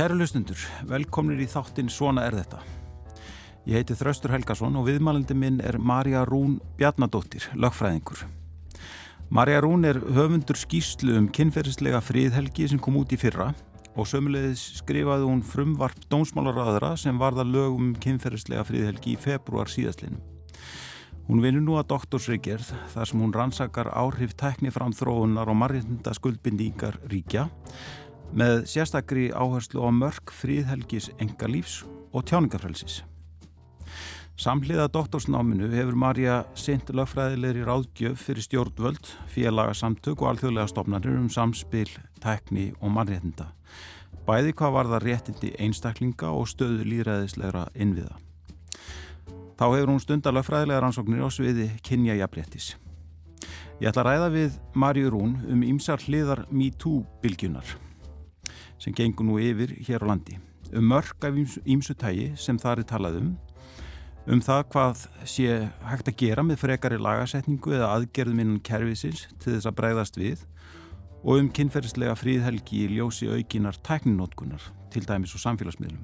Kæru lustundur, velkomnir í þáttinn Svona er þetta. Ég heiti Þraustur Helgason og viðmælandi minn er Marja Rún Bjarnadóttir, lögfræðingur. Marja Rún er höfundur skýslu um kynferðislega fríðhelgi sem kom út í fyrra og sömulegis skrifaði hún frumvarp dómsmálaráðara sem varða lögum um kynferðislega fríðhelgi í februar síðastlinum. Hún vinur nú að doktorsreikjerð þar sem hún rannsakar áhrif tekni fram þróunar og marginda skuldbindíkar ríkja með sérstakri áherslu á mörg fríðhelgis engalífs og tjáningafrelsis. Samhliða doktorsnáminu hefur Marja sint lögfræðilegri ráðgjöf fyrir stjórnvöld, félagasamtök og alþjóðlega stofnarnir um samspil, tekni og mannréttinda. Bæði hvað var það réttindi einstaklinga og stöðu líðræðislegra innviða. Þá hefur hún stundar lögfræðilega rannsóknir á sviði kynja jafnréttis. Ég ætla að ræða við Marju Rún um ýmsar hliðar MeToo-bylgjunar sem gengur nú yfir hér á landi. Um mörg af ýmsu tægi sem það er talað um, um það hvað sé hægt að gera með frekari lagasetningu eða aðgerðum innan kervisins til þess að breyðast við og um kynferðislega fríðhelgi í ljósi aukinar tækninótkunar, til dæmis og samfélagsmiðlum.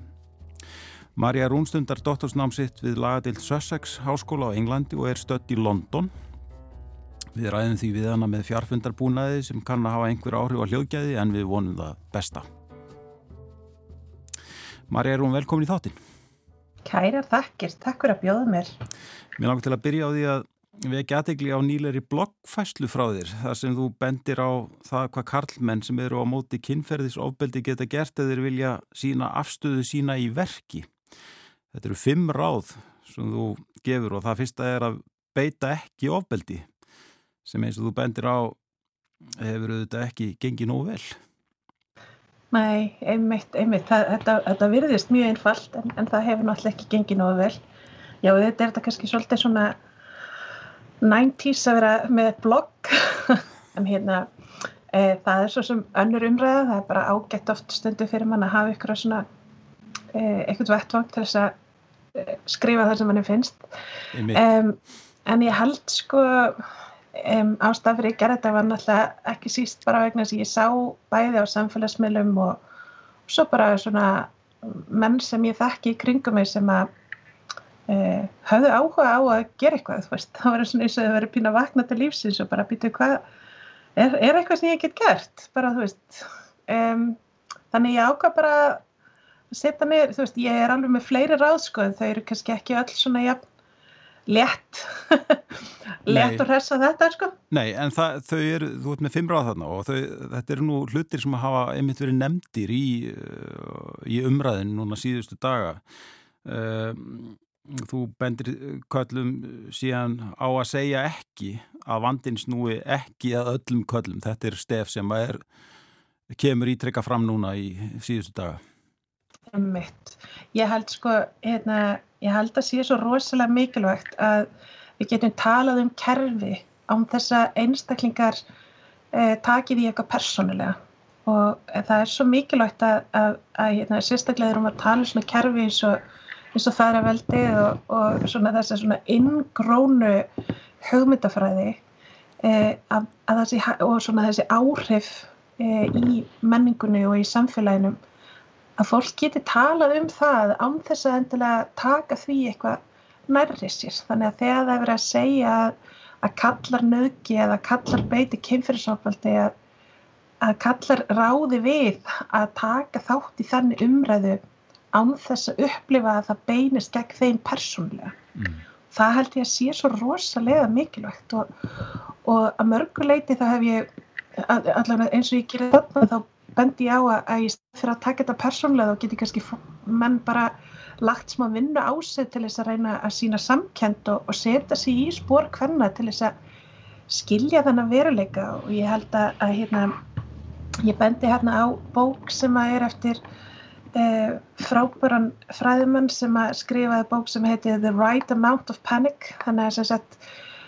Marja Rúnstundar doktorsnámsitt við lagadild Sussex háskóla á Englandi og er stött í London. Við ræðum því við hana með fjarfundarbúnaði sem kann að hafa einhver áhrif á hljóðgæði en við vonum það besta. Marja, er hún velkomin í þáttinn? Kæra þakkir, takk fyrir að bjóða mér. Mér langar til að byrja á því að við ekki aðtegli á nýleiri bloggfæslu frá þér þar sem þú bendir á það hvað karlmenn sem eru á móti kynferðisofbeldi geta gert eða þeir vilja sína afstöðu sína í verki. Þetta eru fimm ráð sem þú gefur og það fyrsta er að beita ekki ofbeldi sem eins og þú bendir á hefur auðvitað ekki gengið nógu vel. Nei, einmitt, einmitt. Það, þetta, þetta virðist mjög einfalt en, en það hefur náttúrulega ekki gengið náðu vel. Já, þetta er þetta kannski svolítið svona 90's að vera með blogg en hérna e, það er svo sem önnur umræða, það er bara ágætt oft stundu fyrir mann að hafa ykkur svona e, eitthvað vettvang til þess að e, skrifa það sem manni finnst. Um, en ég held sko um, ástaf fyrir ég gerði þetta var náttúrulega ekki síst bara vegna að ég sá bæði á samfélagsmiðlum og, og svo bara svona menn sem ég þekki í kringum mig sem að uh, höfðu áhuga á að gera eitthvað það var svona eins og þau verið pína að vakna til lífsins og bara býta hvað er, er eitthvað sem ég get gert? Bara þú veist. Um, þannig ég ákvað bara að setja mér, þú veist, ég er alveg með fleiri ráðskoð, þau eru kannski ekki öll svona jafn létt. Létt og hressa þetta sko. Nei, en það, þau eru, þú ert með fimm ráð þarna og þau, þetta eru nú hlutir sem hafa einmitt verið nefndir í, uh, í umræðin núna síðustu daga. Um, þú bendir köllum síðan á að segja ekki að vandin snúi ekki að öllum köllum, þetta er stef sem er, kemur ítrekka fram núna í síðustu daga. Mitt. Ég held sko, hérna, ég held að sé svo rosalega mikilvægt að við getum talað um kerfi án þess að einstaklingar eh, takið í eitthvað persónulega. Og eh, það er svo mikilvægt að, að, að hérna, sérstaklega erum að tala um svona kerfi eins og, og það að veldi og, og svona þess að svona inngrónu hugmyndafræði eh, að, að þessi, og svona þessi áhrif eh, í menningunni og í samfélaginum að fólk geti talað um það án þess að endilega taka því eitthvað nærri sér. Þannig að þegar það er verið að segja að, kallar nögi eða kallar beiti kynfyrirsofaldi að, að kallar ráði við að taka þátt í þannig umræðu án þess að upplifa að það beinist gegn þeim persónlega. Mm. Það held ég að sé svo rosalega mikilvægt og, og að mörguleiti þá hef ég allavega eins og ég gerir þarna þá bendi ég á að, að ég fyrir að taka þetta persónlega þá getur kannski menn bara lagt smá vinnu á sig til þess að reyna að sína samkend og, og setja sig í spór hvenna til þess að skilja þennan veruleika. Og ég held að, að hérna, ég bendi hérna á bók sem að er eftir eh, frábæran fræðumann sem að skrifaði bók sem heiti The Right Amount of Panic. Þannig að sem sagt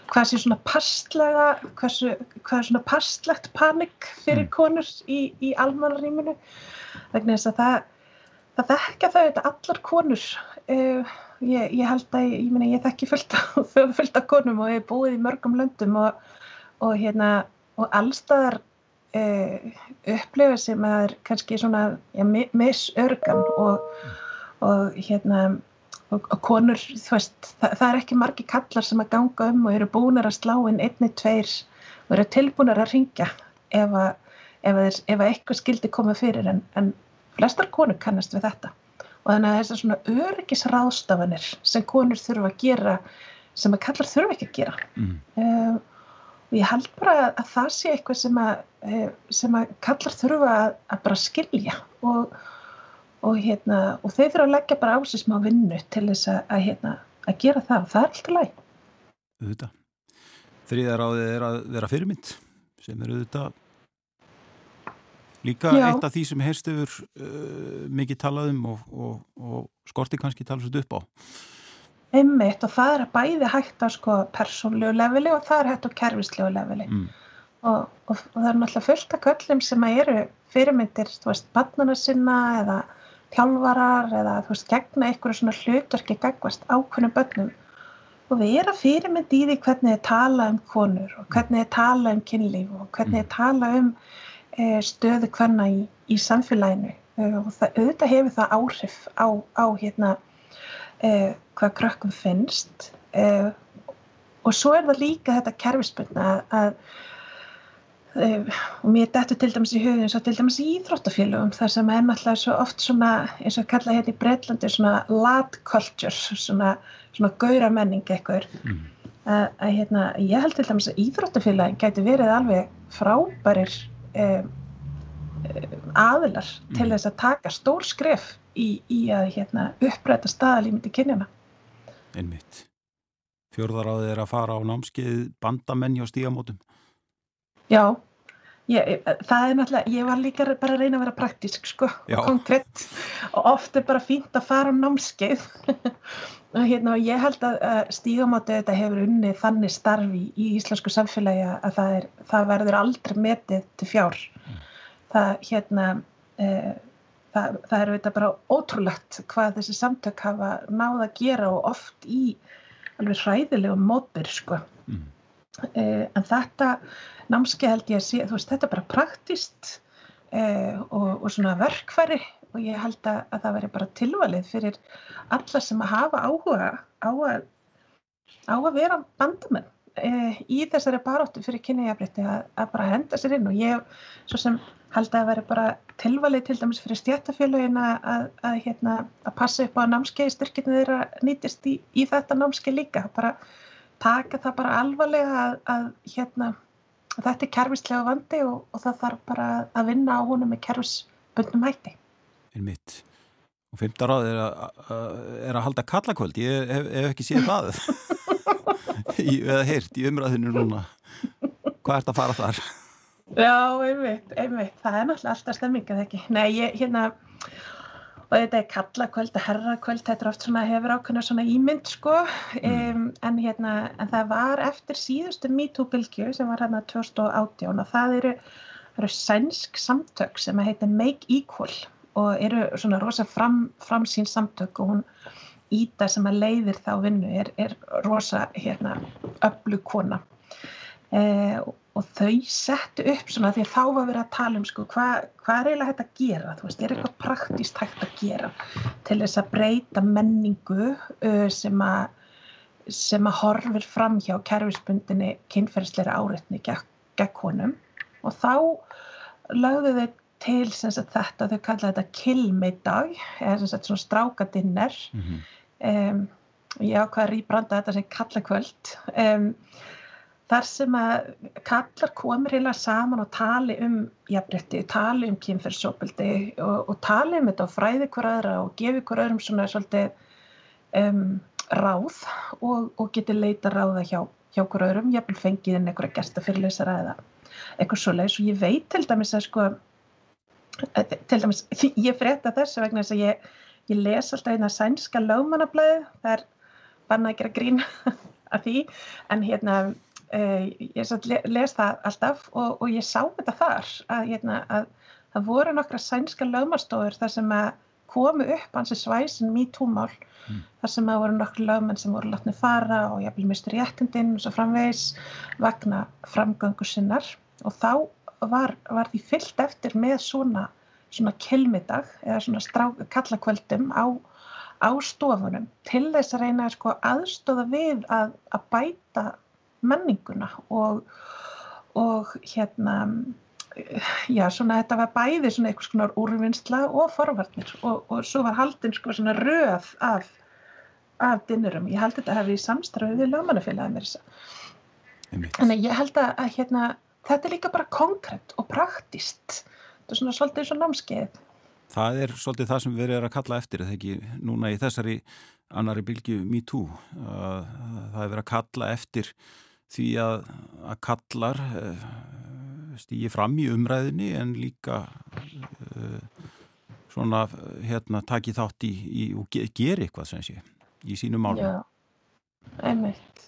hvað sé svona pastlega hversu, hvað er svona pastlegt panik fyrir mm. konur í, í almannaríminu vegna þess að það það þekka þau þetta allar konur uh, ég, ég held að ég, ég, ég þekki fullt af, fullt af konum og ég er búið í mörgum löndum og, og hérna og allstaðar uh, upplifa sem að er kannski svona ja, misörgan og, og hérna og, og konur, þú veist, það, það er ekki margi kallar sem að ganga um og eru búinir að slá inn einni, tveir og eru tilbúinir að ringja ef að ef, ef eitthvað skildi koma fyrir. En, en flestar konur kannast við þetta. Og þannig að þessar svona öryggisráðstafanir sem konur þurfa að gera sem að kallar þurfa ekki að gera. Mm. uh, og ég held bara að það sé eitthvað sem að, uh, sem að kallar þurfa að, að bara skilja. Og, og, hérna, og þeir þurfa að leggja bara á sig smá vinnu til þess að, að hérna, gera það. Og það er alltaf læg Þetta Þriðar áðið er að vera fyrirmynd sem eru auðvitað líka Já. eitt af því sem heyrst yfir uh, mikið talaðum og, og, og skorti kannski talast upp á. Einmitt og það er að bæði hægt á sko persónlegu leveli og það er hægt á kerfislegu leveli. Mm. og, og það er náttúrulega fullt af köllum sem eru fyrirmyndir, þú veist, bannana sinna eða tjálvarar eða þú veist, gegna einhverju svona hlutverki gegvast ákveðnum bönnum og við erum fyrirmynd í því hvernig þið tala um konur og hvernig þið tala um kynlíf og hvernig þið tala um Eh, stöðu hvenna í, í samfélaginu. Eh, og það, auðvitað hefur það áhrif á, á hérna, eh, hvað krökkum finnst. Eh, og svo er það líka þetta kerfispundna að, að og mér dættu til dæmis í hugin svo til dæmis í íþróttafélagum þar sem er náttúrulega svo oft svona eins og kalla hérna í Breitlandi svona lad culture svona, svona gaura menning eitthvað mm. að, að hérna ég held til dæmis að íþróttafélagin gæti verið alveg frábærir um, aðilar mm. til þess að taka stór skref í, í að hérna, uppræta staðalímyndi kynjana. Einmitt. Fjörðaráðið er að fara á námskeið bandamenn hjá stígamótum. Já, ég, það er náttúrulega, ég var líka bara að reyna að vera praktísk sko, Já. og konkrétt og oft er bara fínt að fara á námskeið og hérna og ég held að stígamótið þetta hefur unnið þannig starfi í íslensku samfélagi að það, er, það verður aldrei metið til fjár. Mm það, hérna, e, það, það er auðvitað bara ótrúlegt hvað þessi samtök hafa náða að gera og oft í alveg hræðilegum mótbyr sko. Mm. E, en þetta námski held ég að sé, þú veist, þetta er bara praktist e, og, og svona verkfæri og ég held að, að það veri bara tilvalið fyrir alla sem að hafa áhuga á að, á að vera bandamenn e, í þessari baróttu fyrir kynniðjafrétti að, að bara henda sér inn. Og ég svo sem held að það veri bara tilvalið til dæmis fyrir stjættafélagin að, að, hérna, að passa upp á að námskeið styrkinu þeirra nýtist í, í þetta námskeið líka. Bara taka það bara alvarlega að hérna, þetta er kerfislega vandi og, og það þarf bara að vinna á honum með kerfisbundnum hætti. En mitt og femta ráð er, er að halda kallakvöld, ég hef, hef ekki séð það. Eða heyrt í umræðinu núna. Hvað ert að fara þar? Já, einmitt, einmitt. Það er náttúrulega alltaf stemmingað ekki? Nei, ég, hérna og þetta er kallakvöld, herrakvöld þetta er oft svona, hefur ákveðna svona ímynd sko, mm. um, en hérna en það var eftir síðustu MeToo-bylgju sem var hérna 2018 og það eru, eru sænsk samtök sem heitir Make Equal og eru svona rosa fram, framsýn samtök og hún Íta sem að leiðir þá vinnu er, er rosa hérna öllu kona eh, og þau settu upp svona því að þá var verið að tala um sko hvað hva er eiginlega hægt að gera? Þú veist, er eitthvað praktíst hægt að gera til þess að breyta menningu uh, sem að sem að horfir fram hjá kerfisbundinni kynferðsleira áreitni gegn, honum og þá lögðu þau til sagt, þetta, þau kallaði þetta killmiddag eða sagt, svona strákadinner. Mm -hmm um, ég ákvaði að rýbranda þetta sem kallakvöld. Um, þar sem að kallar komir heila saman og tali um jafnrétti, tali um kynferðsópildi og, og tali um þetta og fræði hver aðra og gefi hver öðrum svona svolítið um, ráð og, og geti leita ráða hjá, hjá hver öðrum, vil fengið inn einhverja gestafyrirleysara eða eitthvað svo leiðis og ég veit til dæmis að sko til dæmis, ég frétta þessu vegna þess að ég Ég les alltaf eina sænska lögmannablaði, það er banna að gera grín af því, en hérna, uh, ég les það alltaf og, og ég sá þetta þar, að, hérna, að það voru nokkra sænska lögmannstofur þar sem að komu upp hansi svæsin MeToo-mál, mm. þar sem að voru nokkru lögmenn sem voru látnið fara og vil mistur réttindinn og svo framvegis vagna framgöngu sinnar og þá var, var því fyllt eftir með svona, svona kelmidag eða svona kallakvöldum á, á stofunum til þess að reyna sko, aðstóða við að, að bæta menninguna og, og hérna já svona þetta var bæði svona eitthvað svona úrvinnsla og forvarnir og, og svo var haldinn sko svona röð af, af dinnurum, ég held að þetta hefði í samstræðu við lögmannafélagið mér Þannig að ég held að, að hérna, þetta er líka bara konkrétt og praktist. Þetta er svona svolítið eins og námskeið. Það er svolítið það sem við erum að kalla eftir, eða ekki núna í þessari annari bylgu MeToo. Það er verið að kalla eftir því að, að kallar eh, stýji fram í umræðinni en líka uh, svona hérna taki þátt í, í og gera eitthvað sem sé í sínum málum. Já, einmitt.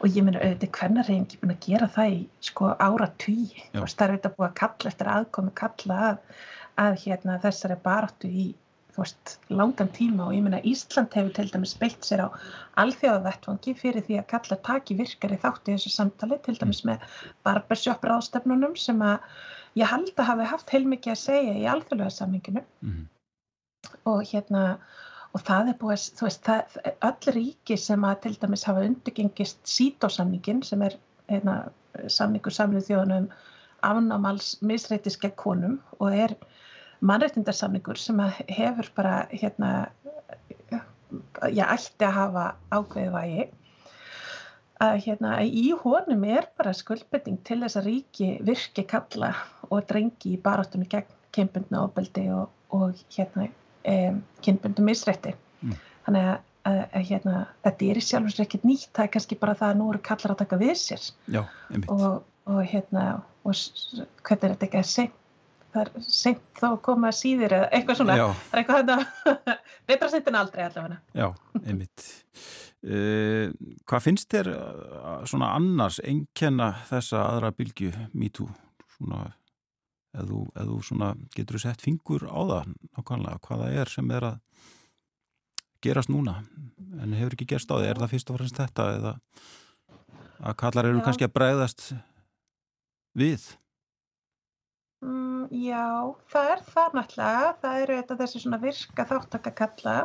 Og ég meina auðvitað hvernig er ekki búin að gera það í sko ára tugi það er auðvitað búin að kalla eftir aðkomi kalla að, að hérna, þessari baráttu í veist, langan tíma og ég meina Ísland hefur til dæmis beitt sér á alþjóðavettvangi fyrir því að kalla taki virkar í þátti þessu samtali til dæmis með barbershop ráðstefnunum sem að ég held að hafi haft heilmikið að segja í alþjóðlega saminginu mm. og hérna og það er búið, þú veist, það, öll ríki sem að til dæmis hafa undirgengist sítósamningin sem er eina, samningur samlið þjóðanum afnámals misreitisk gegn konum og er mannreitindarsamningur sem hefur bara hérna ég ætti að hafa ákveðið vægi að hérna í honum er bara skuldbending til þess að ríki virki kalla og drengi í baráttunni gegn kempundna ofbeldi og, og hérna um, kynbundum misrætti mm. þannig að, að, að hérna, þetta er í sjálfsveits ekkert nýtt það er kannski bara það að nú eru kallar að taka við sér. Já, og, og hérna og hvernig er þetta ekki að segja það er seint þó að koma síðir eða eitthvað svona, Já. það er eitthvað þetta betra seint en aldrei allavega. Já, einmitt. Uh, Hvað finnst þér svona annars enkenna þessa aðra bylgu MeToo svona eða þú, eð þú getur þú sett fingur á það nákvæmlega, hvaða er sem er að gerast núna? En hefur ekki gerst á því, er það fyrst og fremst þetta eða að kallar eru já. kannski að bregðast við Já, það er það náttúrulega. Það eru þetta þessi svona virka þáttaka kalla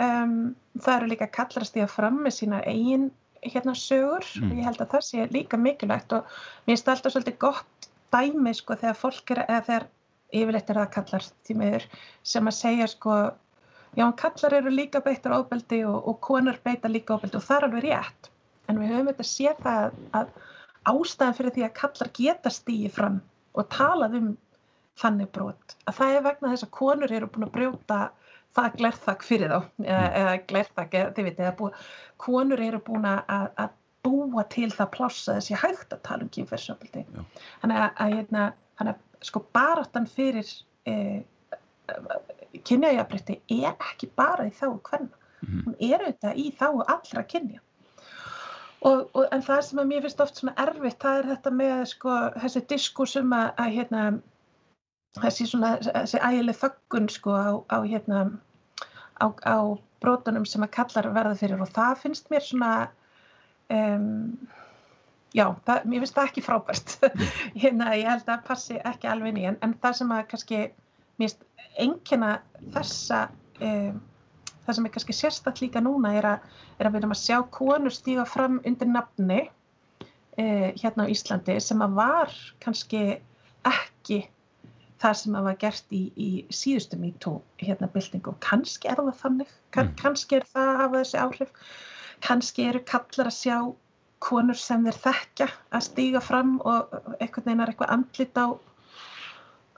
um, það eru líka kallarast í að fram með sína eigin hérna sögur. Mm. og ég held að það sé líka mikilvægt og mér finnst alltaf svolítið gott dæmi sko þegar fólk er, eða þegar yfirleitt er það kallar tímiður sem að segja sko já kallar eru líka beittar ofbeldi og, og konur beita líka ofbeldi og það er alveg rétt. En við höfum þetta séð það að ástæðan fyrir því að kallar geta stíði fram og talað um þannig brot. Að það er vegna þess að konur eru búin að brjóta það glerþak fyrir þá eða, eða glerþak, þið veit, eða búið konur eru búin að, að búa til það plássa þessi hægt að tala um kynferðsöfaldi þannig að, að, hérna, að sko baratan fyrir eh, kynjajafrætti er ekki bara í þáu hvernig mm. hún er auðvitað í þáu allra kynja. Og, og, en það sem að mér finnst oft svona erfitt það er þetta með sko þessi diskursum að, að hérna þessi svona þessi ægileg þöggun sko á, á hérna á, á brotunum sem að kallar verða fyrir og það finnst mér svona um, já, það, mér finnst það ekki frábært. Hérna, ég held að passi ekki alveg í en, en það sem að kannski mér finnst engina þessa um, það sem er kannski sérstatt líka núna er að, er að við erum að sjá konur stíga fram undir nafni uh, hérna á Íslandi sem að var kannski ekki það sem að var gert í, í síðustu mító hérna byltingu og kannski er það þannig, Kann, mm. kannski er það að hafa þessi áhrif kannski eru kallar að sjá konur sem þeir þekkja að stíga fram og einhvern veginn er eitthvað andlit á,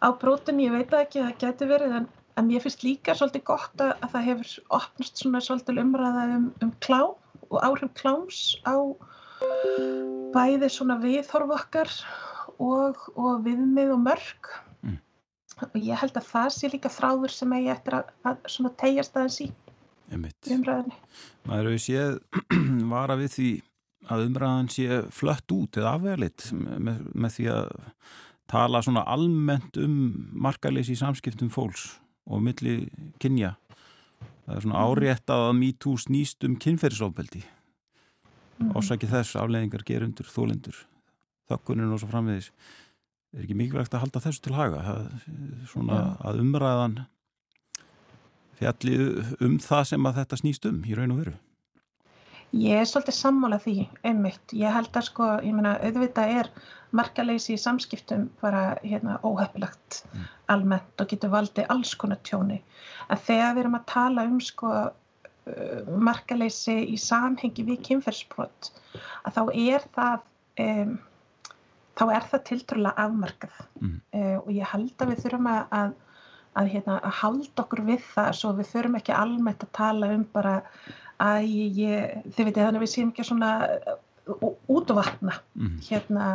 á brótun, ég veit ekki, það getur verið en, en ég finnst líka svolítið gott að, að það hefur opnast svona svolítið umræða um, um klám og áhrif kláms á bæði svona viðhorf okkar og, og viðmið og mörg. Og ég held að það sé líka þráður sem eigi eftir að, að svona tegjast aðeins í umræðinni. Maður hefur séð vara við því að umræðan sé flött út eða afverðlitt með, með því að tala svona almennt um markaleysi í samskiptum fólks og milli kynja. Það er svona mhm. árétt að MeToo snýst um kynferðisofbeldi. Mm. Ásaki þess afleðingar gerundur, þólendur, þökkunir og svo framvegis. Er ekki mikilvægt að halda þessu til haga það, svona Já. að umræðan fjallið um það sem að þetta snýst um í raun og veru Ég er svolítið sammála því, einmitt. Ég held að sko, ég meina, auðvitað er markaleysi í samskiptum bara hérna óheflagt mm. almennt og getur valdið alls konar tjóni. En þegar við erum að tala um sko uh, markaleysi í samhengi við kynferðsbrot, að þá er það, um, þá er það tiltrúlega afmarkað mm. uh, og ég held að við þurfum að, að, að, hérna, að halda okkur við það svo við þurfum ekki almennt að tala um bara að ég, þið veitir þannig að við séum ekki svona útvatna mm. hérna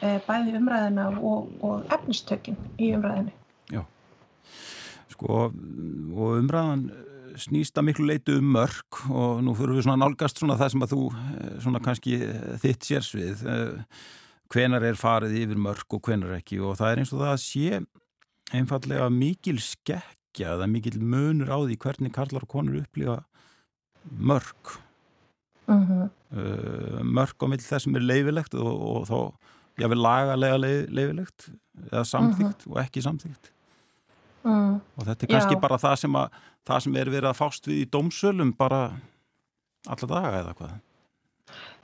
e, bæði umræðina og, og efnistökin í umræðinu. Já, sko og umræðan snýst að miklu leitu um mörg og nú fyrir við svona nálgast svona það sem að þú e, svona kannski þitt sérsvið e, hvenar er farið yfir mörg og hvenar ekki og það er eins og það að sé einfallega mikil skekkja eða mikil munur á því hvernig karlar og konur upplifa mörg uh -huh. uh, mörg á mill þess sem er leifilegt og, og þá jáfnveg lagalega leif, leifilegt eða samþygt uh -huh. og ekki samþygt uh. og þetta er kannski Já. bara það sem, að, það sem er verið að fást við í dómsölum bara alla daga eða hvað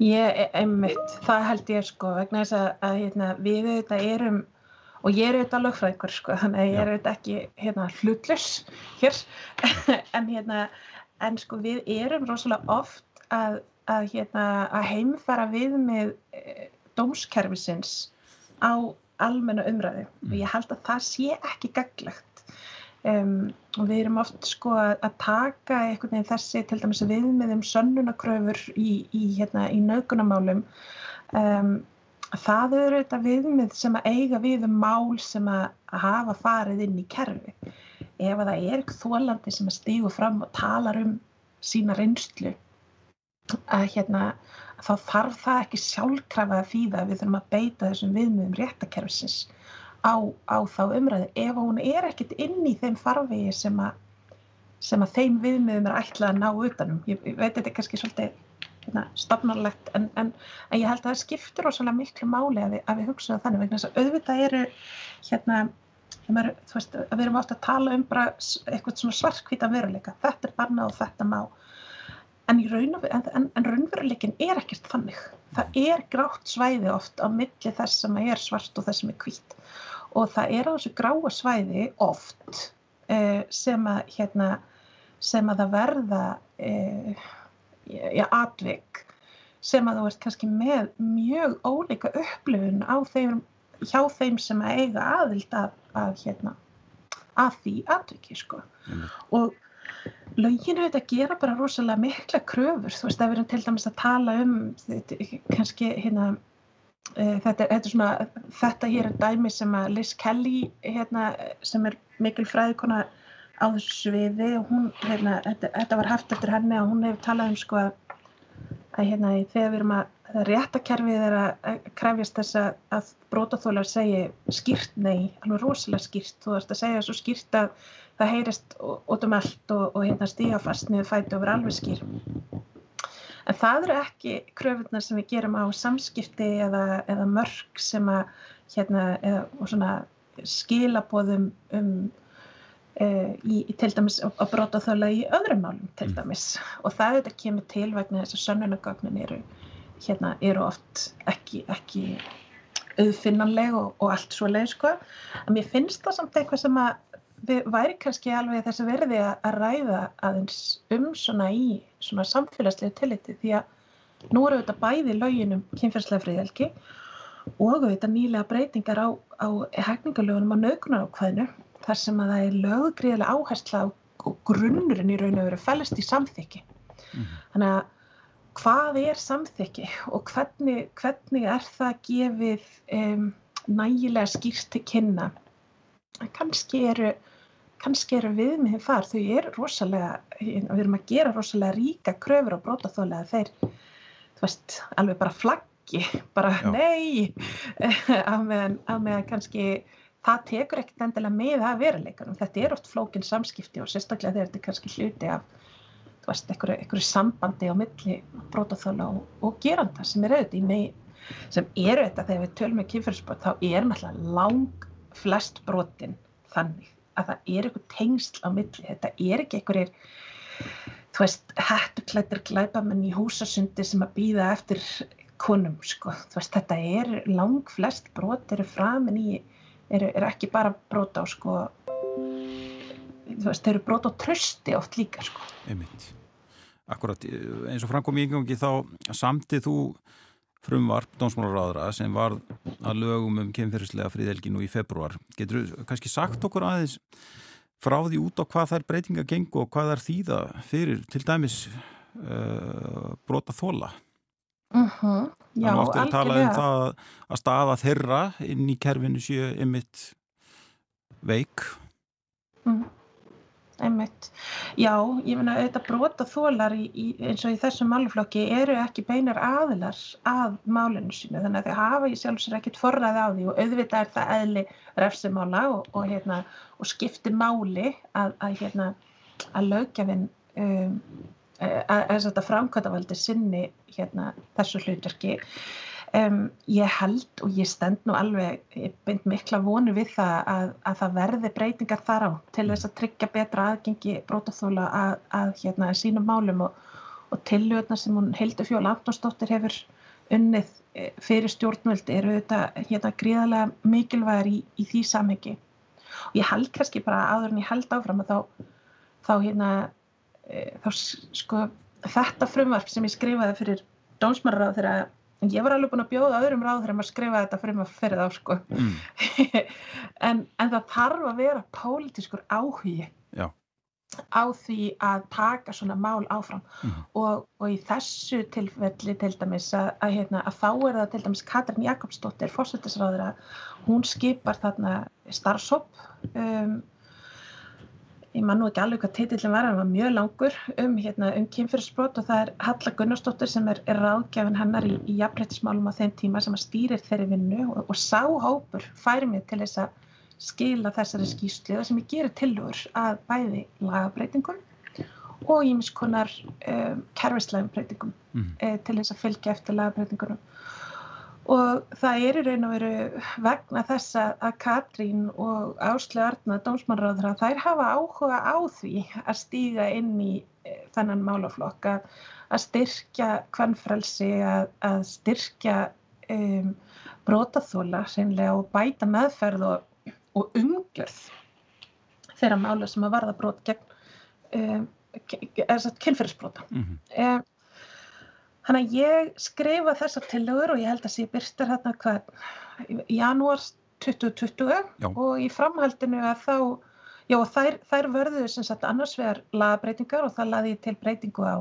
Ég, einmitt, það held ég sko vegna þess að, að hérna, við auðvitað erum og ég er auðvitað lögfræðingur sko þannig að ég er auðvitað ekki hérna, hlutlus hér en hérna en sko við erum rosalega oft að, að, hérna, að heimfara við með e, dómskerfisins á almenna umræðu. Mm. og ég held að það sé ekki gaglegt um, og við erum oft sko að, taka einhvern veginn þessi til dæmis við með um sönnunakröfur í, í, hérna, í naukunamálum um, það eru þetta viðmið sem að eiga við um mál sem að hafa farið inn í kerfi. Ef að það er þólandi sem að stígu fram og talar um sína reynslu að hérna þá þarf það ekki sjálfkrafa að þýða við þurfum að beita þessum viðmiðum réttakerfisins á, á þá umræðu ef hún er ekkit inn í þeim farvegi sem að, sem að þeim viðmiðum er ætlað að ná utanum ég, ég veit þetta er kannski svolítið hérna, stafnarlegt en, en, en ég held að það skiptir ósvæmlega miklu máli að við, að við hugsaðum þannig vegna þess að auðvitað eru hérna Er, veist, við erum ofta að tala um bara eitthvað svona svartkvíta veruleika. Þetta er barna og þetta má en, en, en, en raunveruleikin er ekkert þannig það er grátt svæði oft á milli þess sem er svart og þess sem er hvít og það er á þessu gráa svæði oft eh, sem að hérna, sem að það verða eh, ja, atvik sem að þú ert kannski með mjög ólíka upplifun þeim hjá þeim sem að eiga aðild að, að, hérna, að því aðtöki sko. mm. og löginu þetta gera bara rosalega mikla kröfur. Þú veist að við erum til dæmis að tala um kannski hérna e, þetta, þetta, svona, þetta hér er dæmi sem að Liz Kelly hérna, sem er mikil fræðikona á þessu sviði og hún, hérna, þetta, þetta var haft eftir henni og hún hefur talað um sko að, að hérna þegar við erum að réttakerfið er að krefjast þess að brótaþólar segi skýrt nei, alveg rosalega skýrt. Þú ert að segja svo skýrt að það heyrist út um allt og, og hérna stíga fast niður fæti og vera alveg skýr en það eru ekki kröfunar sem við gerum á samskipti eða, eða mörg sem að hérna, eða, skilabóðum um e, í, í, til dæmis að brótaþóla í öðrum málum til mm. dæmis og það þetta kemur til vegna þess að sönnunagögnin eru hérna eru oft ekki, ekki auðfinnanleg og, og allt svo leið sko. En mér finnst það samt eitthvað sem að væri kannski alveg þessi verði að ræða aðeins um svona í svona samfélagslegu tilliti því að nú eru þetta bæði löginum kynferðslega friðelgi og þetta nýlega breytingar á, á hefningalögunum á nögunarákvæðinu þar sem að það er lögugriðilega áhersla og grunnurinn í raun og veru fælist í samþykki. Mm -hmm. Þannig að hvað er samþykki og hvernig, hvernig er það gefið um, nægilega skýrt til kynna kannski eru kannski eru viðmið þar þau eru rosalega, við erum að gera rosalega ríka kröfur og brótaþólega þeir, þú veist, alveg bara flaggi, bara Já. nei að meðan, að meðan kannski það tekur ekkert endilega með að veruleikunum, þetta er oft flókin samskipti og sérstaklega þegar þetta er kannski hluti af þú veist, einhverju, einhverju sambandi á milli brótaþála og, og geranda sem er auðvitað í, sem eru þetta þegar við tölum með um kynferðisbrot þá er náttúrulega lang flest brotin þannig að það er eitthvað tengsl á milli, þetta er ekki einhverjir þú veist, hættuklættir glæpamenn í húsasundi sem að býða eftir konum, sko, þú veist, þetta er lang flest brot eru framin í, eru, eru ekki bara brot á, sko þú veist, þeir eru brot á trösti oft líka, sko. Einmitt. Akkurat, eins og framkom í yngangi þá samtið þú frumvarp dómsmálaráðra sem var að lögum um kemferðislega fríðelgi nú í februar. Getur þú kannski sagt okkur aðeins frá því út á hvað þær breytinga gengur og hvað þær þýða fyrir til dæmis uh, brota þóla? Uh -huh. Já, Þannig áttur að tala um það að staða þeirra inn í kerfinu séu ymitt veik. Uh -huh einmitt. Já, ég finna auðvitað brota þólar í, í, eins og í þessum máluflokki eru ekki beinar aðilar að málinu sínu þannig að þau hafa í sjálfsögur ekkert forræði á því og auðvitað er það eðli refsimála og, og, hérna, og skipti máli að, að, hérna, að lögjafinn um, að, að framkvæmdavaldi sinni hérna, þessu hlutverki Um, ég held og ég stend nú alveg, ég bind mikla vonu við það að, að það verði breytingar þar á til þess að tryggja betra aðgengi brótaþóla að, að hérna, sínum málum og, og tilhjóðna sem hún Hildur Fjól Antonsdóttir hefur unnið eh, fyrir stjórnvöldi eru þetta hérna, gríðarlega mikilvægir í, í því samhengi. Og ég held kannski bara aður en ég held áfram að þá, þá, hérna, e, þá sko, þetta frumvarp sem ég skrifaði fyrir dómsmarraráð þegar en ég var alveg búin að bjóða öðrum ráð þegar maður skrifa þetta fyrir maður fyrir þá sko mm. en, en það þarf að vera pólitískur áhugi Já. á því að taka svona mál áfram mm. og, og í þessu tilfelli til dæmis að, að, hérna, að þá er það til dæmis Katrin Jakobsdóttir fórsættisráður að hún skipar þarna starfsóp um ég man nú ekki alveg hvað titillin var, hann var mjög langur um, hérna, um kynfyrirsbrot og það er Halla Gunnarsdóttir sem er, er ráðgjafin hennar í, í jafnrættismálum á þeim tíma sem að stýrir þeirri vinnu og, og sá hópur færi mig til þess að skila þessari skýslu sem ég gerir tilur að bæði lagabreitingum og ímiskonar um, kerfislegum breytingum mm. til þess að fylgja eftir lagabreitingunum og það er í raun og veru vegna þess að Katrín og Áslu Arna, dómsmannráður þær hafa áhuga á því að stíga inn í eh, þennan málaflokk að, styrkja kvannfrelsi, að, að styrkja um, brótaþóla seinlega og bæta meðferð og, og umgjörð þeirra mála sem að varða brót gegn um, kynferðisbróta mm -hmm. um, Þannig að ég skrifa þessar tillögur og ég held að sé byrstar hérna hvað janúar 2020 já. og í framhaldinu að þá, já og þær, þær vörðu sem sagt annars vegar lagabreitingar og það laði til breytingu á,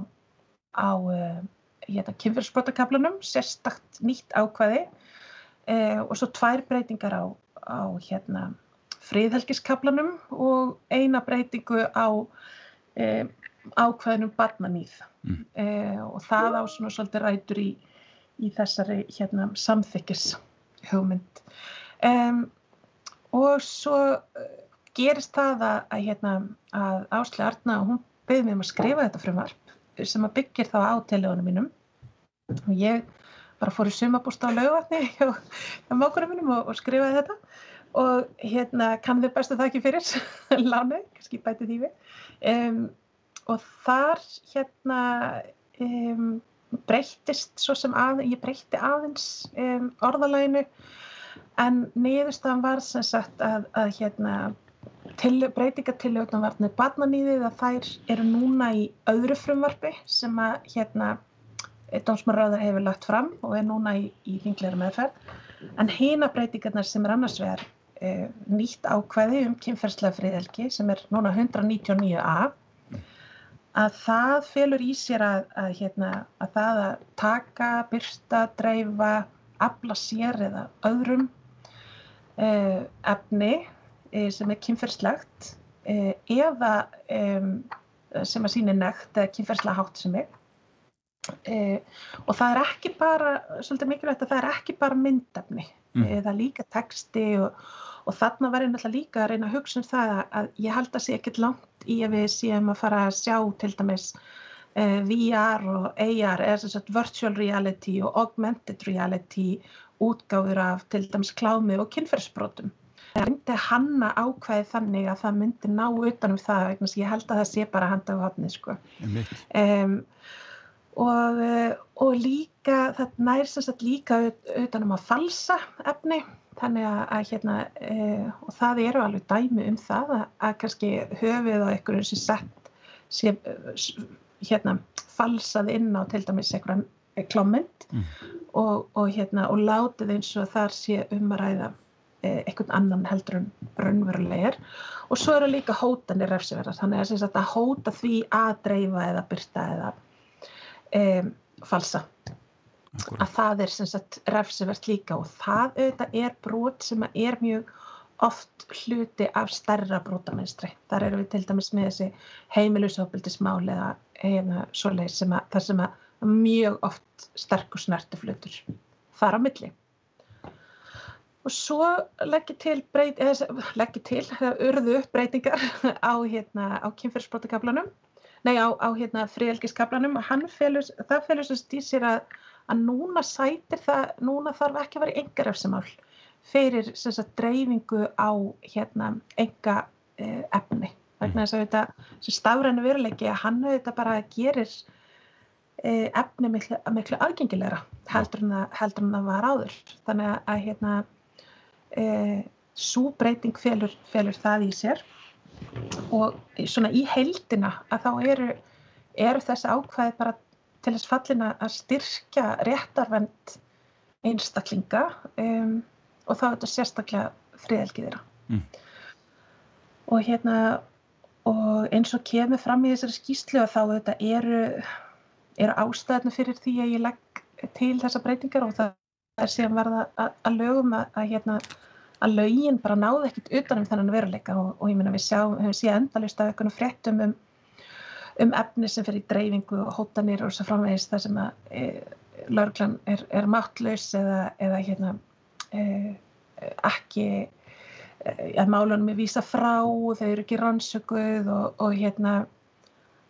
á uh, hérna, kynfyrsbrotakablanum, sérstakt nýtt ákvaði uh, og svo tvær breytingar á, á hérna, friðhelgiskablanum og eina breytingu á uh, ákvaðinum barnanýð mm. eh, og það á svona svolítið rætur í, í þessari hérna, samþykkis hugmynd um, og svo uh, gerist það að, að, hérna, að Ásli Arna hún beði mig um að skrifa þetta frumvarp sem að byggir þá á telefonum mínum. Og ég bara fór í sumabústa á laugatni hjá, hjá mákunum mínum og, og skrifaði þetta. Og hérna kann þau bestu það ekki fyrir lánu, kannski bæti því við. Um, og þar hérna um, breyttist svo sem að, ég breytti aðeins um, orðalæginu en niðurstaðan var sem sagt að, að hérna til, breytingatillögum varnir barnanýðið að þær eru núna í öðru frumvarfi sem að hérna dómsmarraður hefur lagt fram og er núna í, í þingleira meðferð. En hýna breytingarnar sem er annars vegar e, nýtt ákveði um kynferðslega friðelgi sem er núna 199a að það felur í sér að, að, hérna, að það að taka, byrsta, dreifa, afla sér eða öðrum uh, efni uh, sem er kynferðslegt uh, eða sem að sína nekt eða kynferðslega hátt sem er. Og það er ekki bara, svolítið mikilvægt að það er ekki bara myndefni, mm. það er líka texti og og þarna var ég náttúrulega líka að reyna að hugsa um það að ég held að sé ekkert langt í að við séum að fara að sjá til dæmis eh, VR og AR eða sem sagt virtual reality og augmented reality útgáður af til dæmis klámi og kynferðsbrotum. Það myndi hanna ákvæði þannig að það myndi ná utanum það vegna sem ég held að það sé bara handa á hafni sko. Um, og, eh, og líka það nær sem sagt líka utanum að falsa efni þannig að, að hérna e, og það eru alveg dæmi um það að, að kannski höfið á einhverjum sem sett sé, hérna falsað inn á til dæmis einhverjan klámynd mm. og, og hérna og látið eins og þar sé um að ræða e, einhvern annan heldur en raunverulegir og svo eru líka hótanir refsiverðar. Þannig að, að hóta því að dreifa eða byrta eða e, falsa Akkurat. að það er sem sagt refsivert líka og það auðvitað er brot sem er mjög oft hluti af stærra brotamennstri. Þar eru við til dæmis með þessi heimilusofbildismál eða eina svoleið sem að það sem að mjög oft sterkur snertiflutur þar á milli. Og svo leggir til, breyt, eða, leggir til urðu upp breytingar á, hérna, á kynferðsbrotakablanum, nei á, á hérna, friðelgiskablanum og hann felur, það felur sem stýsir að að núna sætir það, núna þarf ekki að vera enga refsimál fyrir sagt, dreifingu á hérna, enga eh, efni. Þannig að þetta stafrænu veruleiki að hann auðvitað bara gerir eh, efni miklu, miklu aðgengilegra heldur en, að, heldur en að var áður. Þannig að, að hérna, eh, svo breyting felur, felur það í sér og svona í heildina að þá eru, eru þessi ákvæði bara til þess fallin að styrkja réttarvend einstaklinga um, og þá er þetta sérstaklega friðelgið þeirra. Mm. Og hérna og eins og kemur fram í þessari skýslu að þá þetta eru, eru ástæðinu fyrir því að ég legg til þessa breytingar og það er síðan verða að, að lögum að, að, hérna, að lögin bara náðu ekkit utanum þennan veruleika og, og ég minna við sjáum, hefum síðan endalust af einhvern fréttum um um efni sem fyrir dreifingu og hótanir og svo framvegist þar sem að e, laurglan er, er máttlaus eða, eða hérna, e, ekki e, að málunum er vísa frá þau eru ekki rannsökuð og, og hérna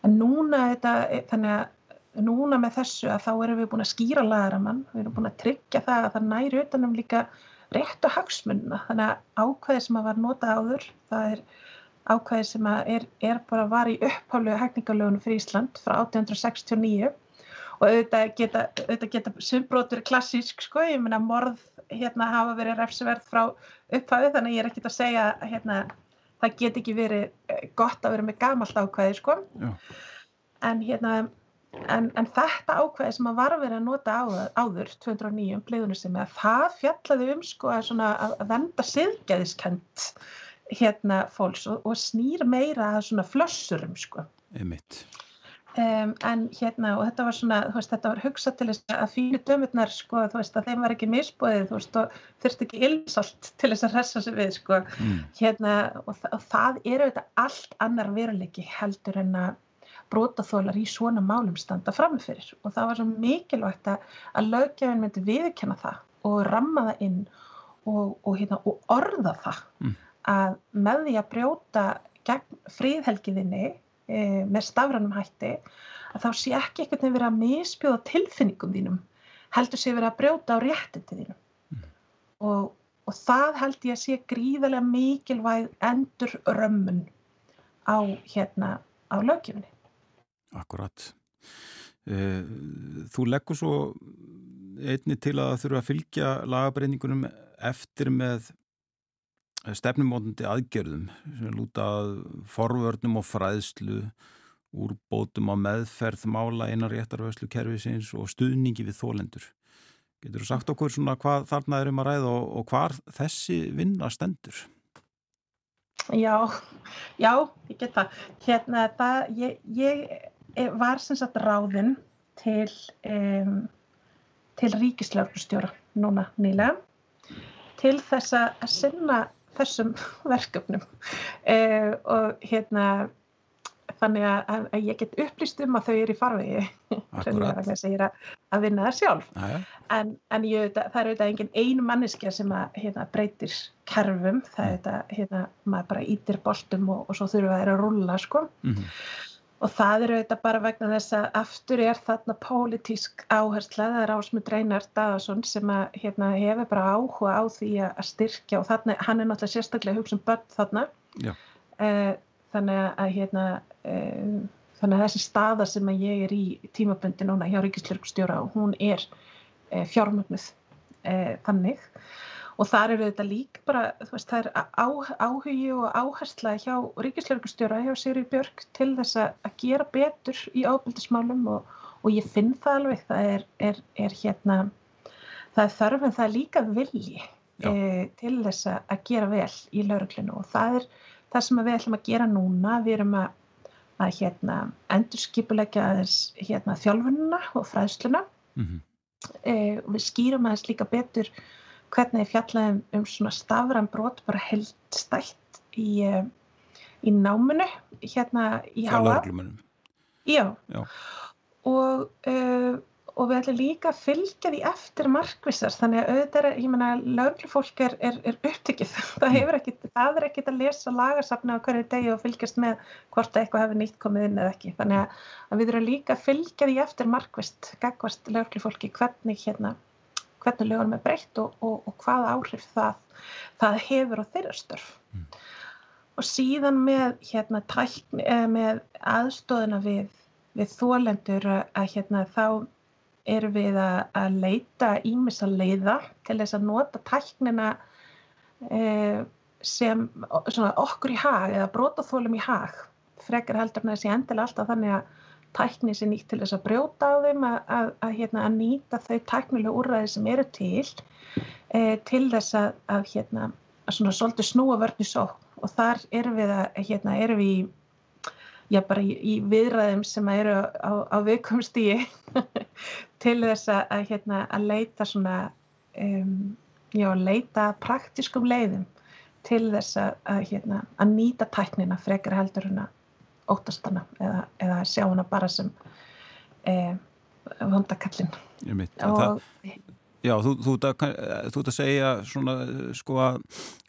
núna þetta, e, þannig að núna með þessu að þá erum við búin að skýra lagaramann, við erum búin að tryggja það að það næri utanum líka rétt og hagsmunna þannig að ákveði sem að var nota áður það er ákvæði sem er, er bara var í upphálu hækningalögunum fyrir Ísland frá 1869 og auðvitað geta, auðvitað geta sumbrótur klassísk sko, ég meina morð hérna hafa verið refsiverð frá uppháðu þannig ég er ekkit að segja hérna það get ekki verið eh, gott að vera með gamalt ákvæði sko. Já. en hérna en, en þetta ákvæði sem að var vera að nota áður, áður 209 um bleiðunum sem að það fjallaði um sko að, að venda siðgæðiskent hérna fólks og, og snýr meira að svona flössurum sko. Einmitt. Um, en hérna og þetta var svona, veist, þetta var hugsað til þess að fínu dömurnar sko, þú veist, að þeim var ekki misbóðið, þú veist, og þurfti ekki ilsalt til þess að ressa sig við sko, mm. hérna, og, og það eru þetta allt annar veruleiki heldur en að brótaþólar í svona málum standa framfyrir og það var svo mikilvægt að, að lögjafinn myndi viðkjanna það og ramma það inn og, og, hérna, og orða það mm að með því að brjóta gegn fríðhelgiðinni e, með stafranum hætti að þá sé ekki einhvern veginn verið að misbjóða tilfinningum þínum heldur sé verið að brjóta á réttindi þínum. Mm. og, og það held ég að sé gríðarlega mikilvæg endur römmun á hérna á lögjöfni Akkurat. E, Þú leggur svo einni til að þurfa að fylgja lagabreiningunum eftir með stefnumótandi aðgerðum sem lútað forvörnum og fræðslu úrbótum á meðferð mála einar réttarvöðslu kervisins og stuðningi við þólendur. Getur þú sagt okkur svona hvað þarna erum að ræða og, og hvar þessi vinna stendur? Já, já, ég get það. Hérna það, ég, ég var sem sagt ráðinn til, um, til ríkislauglustjóra núna nýlega til þess að sinna þessum verkefnum uh, og hérna þannig að, að ég get upplýst um að þau eru í farvegi að að vinna það sjálf Aja. en, en ég, það er auðvitað engin ein manneskja sem að, hérna, breytir kerfum, það er þetta hérna, maður bara ítir boltum og, og svo þurfa það að rúla sko. mm -hmm. Og það eru þetta bara vegna þess að aftur er þarna pólitísk áhersla, það er Ásmund Reynar Daðarsson sem að hérna, hefur bara áhuga á því að styrkja og þarna, hann er náttúrulega sérstaklega hugsun börn þarna. Uh, þannig að hérna uh, þannig að þessi staða sem að ég er í tímabundi núna hjá Ríkislörgstjóra og hún er uh, fjármögnuð þannig og þar eru þetta líka bara, þú veist, það er á, áhugi og áhersla hjá ríkislörgustjóra, hjá Sigri Björk til þess að gera betur í ábyldismálum og, og ég finn það alveg, það er, er, er hérna, það er þörf en það er líka vilji e, til þess að gera vel í lauruglinu og það er það sem við ætlum að gera núna, við erum að, að hérna, endur skipulegja aðeins hérna, þjálfununa og fræðsluna. Mm -hmm. e, og við skýrum aðeins líka betur hvernig ég fjallaði um, um svona stafran brot bara heldstætt í, eh, í náminu hérna í háa. Já. Já. Og, uh, og við ætlum líka að fylgja því eftir markvissar þannig að auðvitað er, ég menna, lauglufólk er, er, er upptikið. Það, ekki, það er ekkit að lesa lagasafna á hverju degi og fylgjast með hvort eitthvað hefur nýtt komið inn eða ekki. Þannig að, að við þurfum líka að fylgja því eftir markvist, gagvast lauglufólki, hvernig hérna hvernig lögunum er breytt og, og, og hvað áhrif það, það hefur á þeirra störf. Mm. Og síðan með, hérna, tækni, með aðstóðina við, við þólendur að hérna, þá erum við að, að leita ímis að leiða til þess að nota tæknina eh, sem svona, okkur í hag eða brótaþólum í hag. Frekar heldur með þessi endilega alltaf þannig að tækni sem nýtt til þess að brjóta á þeim að, að, að, hérna, að nýta þau tæknilega úrræði sem eru til e, til þess að hérna, svona svolítið snúa vörni svo og þar erum við að hérna, erum við í, já, í, í viðræðum sem eru á, á viðkomstíi til þess að hérna, leita svona um, já, leita praktiskum leiðum til þess að hérna, nýta tæknina frekar heldur hana óttast hana eða, eða sjá hana bara sem e, vondakallin og Já, þú, þú, þú, þú ert að segja svona, sko að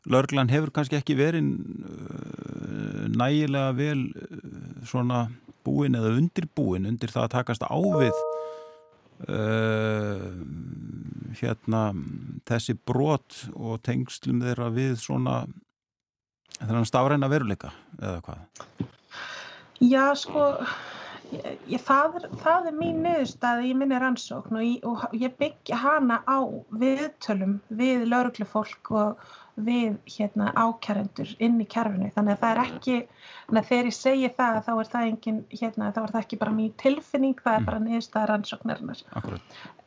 Lörglann hefur kannski ekki verið uh, nægilega vel svona búin eða undirbúin undir það að takast á við uh, hérna þessi brot og tengslum þeirra við svona þannig að stafræna veruleika eða hvað? Já, sko, ég, það, er, það er mín niðurstaði í minni rannsókn og ég, og ég byggja hana á viðtölum við lauruglufólk og við hérna, ákjærendur inn í kerfinu. Þannig að það er ekki, þegar ég segi það þá er það, engin, hérna, þá er það ekki bara mín tilfinning, það er mm. bara niðurstaði rannsóknarinnar.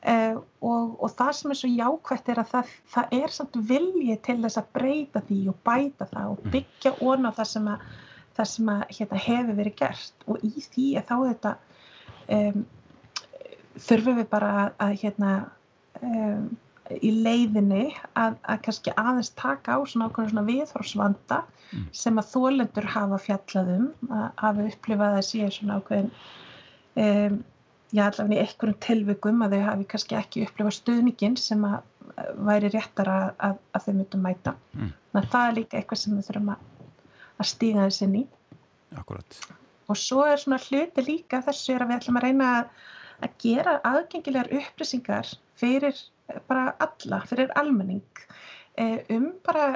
Uh, og, og það sem er svo jákvægt er að það, það er samt vilji til þess að breyta því og bæta það og mm. byggja ón á það sem að það sem að, hérna, hefur verið gert og í því að þá þetta um, þurfum við bara að, að hérna, um, í leiðinni að, að kannski aðeins taka á svona ákveðin svona viðhorsvanda mm. sem að þólendur hafa fjallaðum að hafa upplifað að sé svona ákveðin um, já allavega í einhverjum tilvikum að þau hafi kannski ekki upplifað stuðningin sem að væri réttar að, að, að þau myndum mæta. Mm. Þannig að það er líka eitthvað sem við þurfum að að stíga þessi ný Akkurat. og svo er svona hluti líka þessu er að við ætlum að reyna að gera aðgengilegar upplýsingar fyrir bara alla, fyrir almenning eh, um bara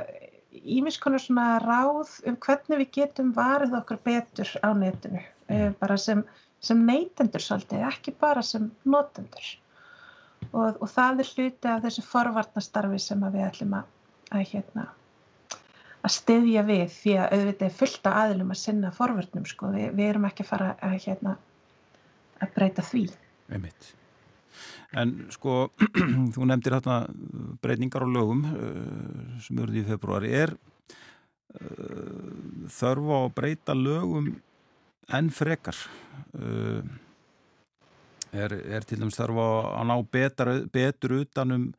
ímiskonar svona ráð um hvernig við getum varið okkur betur á netinu eh, mm. bara sem, sem neytendur svolítið, ekki bara sem notendur og, og það er hluti af þessu forvarnastarfi sem við ætlum að, að hérna að styðja við því að auðvitað er fullt af aðlum að sinna forvörnum sko. Vi, við erum ekki að fara að, hérna, að breyta því Einmitt. En sko þú nefndir hérna breytingar á lögum uh, sem eruð í februari er uh, þörfu á að breyta lögum enn frekar uh, er, er til dæmis þörfu að ná betar, betur utanum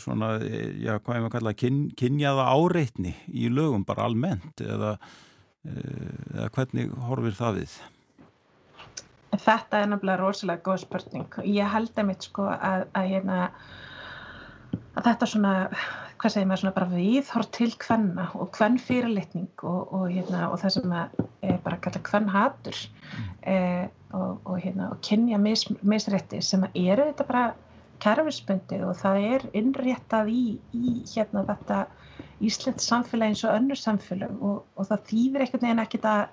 svona, já, hvað er maður að kalla kyn, kynjaða áreitni í lögum bara almennt eða, uh, eða hvernig horfir það við? Þetta er náttúrulega rosalega góð spurning ég held að mitt sko að, að, hérna, að þetta svona, hvað segir maður, svona bara viðhort til hvenna og hvenn fyrirlitning og, og, hérna, og það sem er bara kalla hvenn hatur mm. eh, og, og hérna, kynja mis, misrétti sem eru þetta bara kerfisbundið og það er innréttað í, í hérna þetta Íslands samfélag eins og önnur samfélag og það þýðir einhvern veginn ekkert að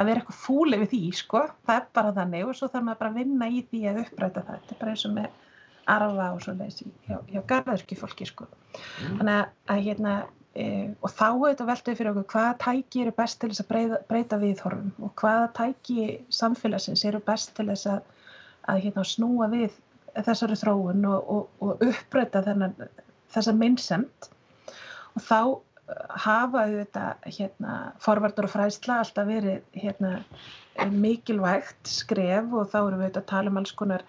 að vera eitthvað fúli við því sko, það er bara þannig og svo þarf maður bara að vinna í því að uppræta það, þetta er bara eins og með arfa og svo leiðis hjá, hjá garðurki fólki sko. Mm. Þannig að, að hérna, e, og þá er þetta veltið fyrir okkur hvaða tæki eru best til þess að breyta, breyta viðhorfum og hvaða tæki samfélagsins eru best til þess að, að hérna, snúa við þessari þróun og, og, og uppræta þessa minnsemt og þá hafa auðvitað hérna, forvartur og fræsla alltaf verið hérna, mikilvægt skref og þá erum við auðvitað að tala um alls konar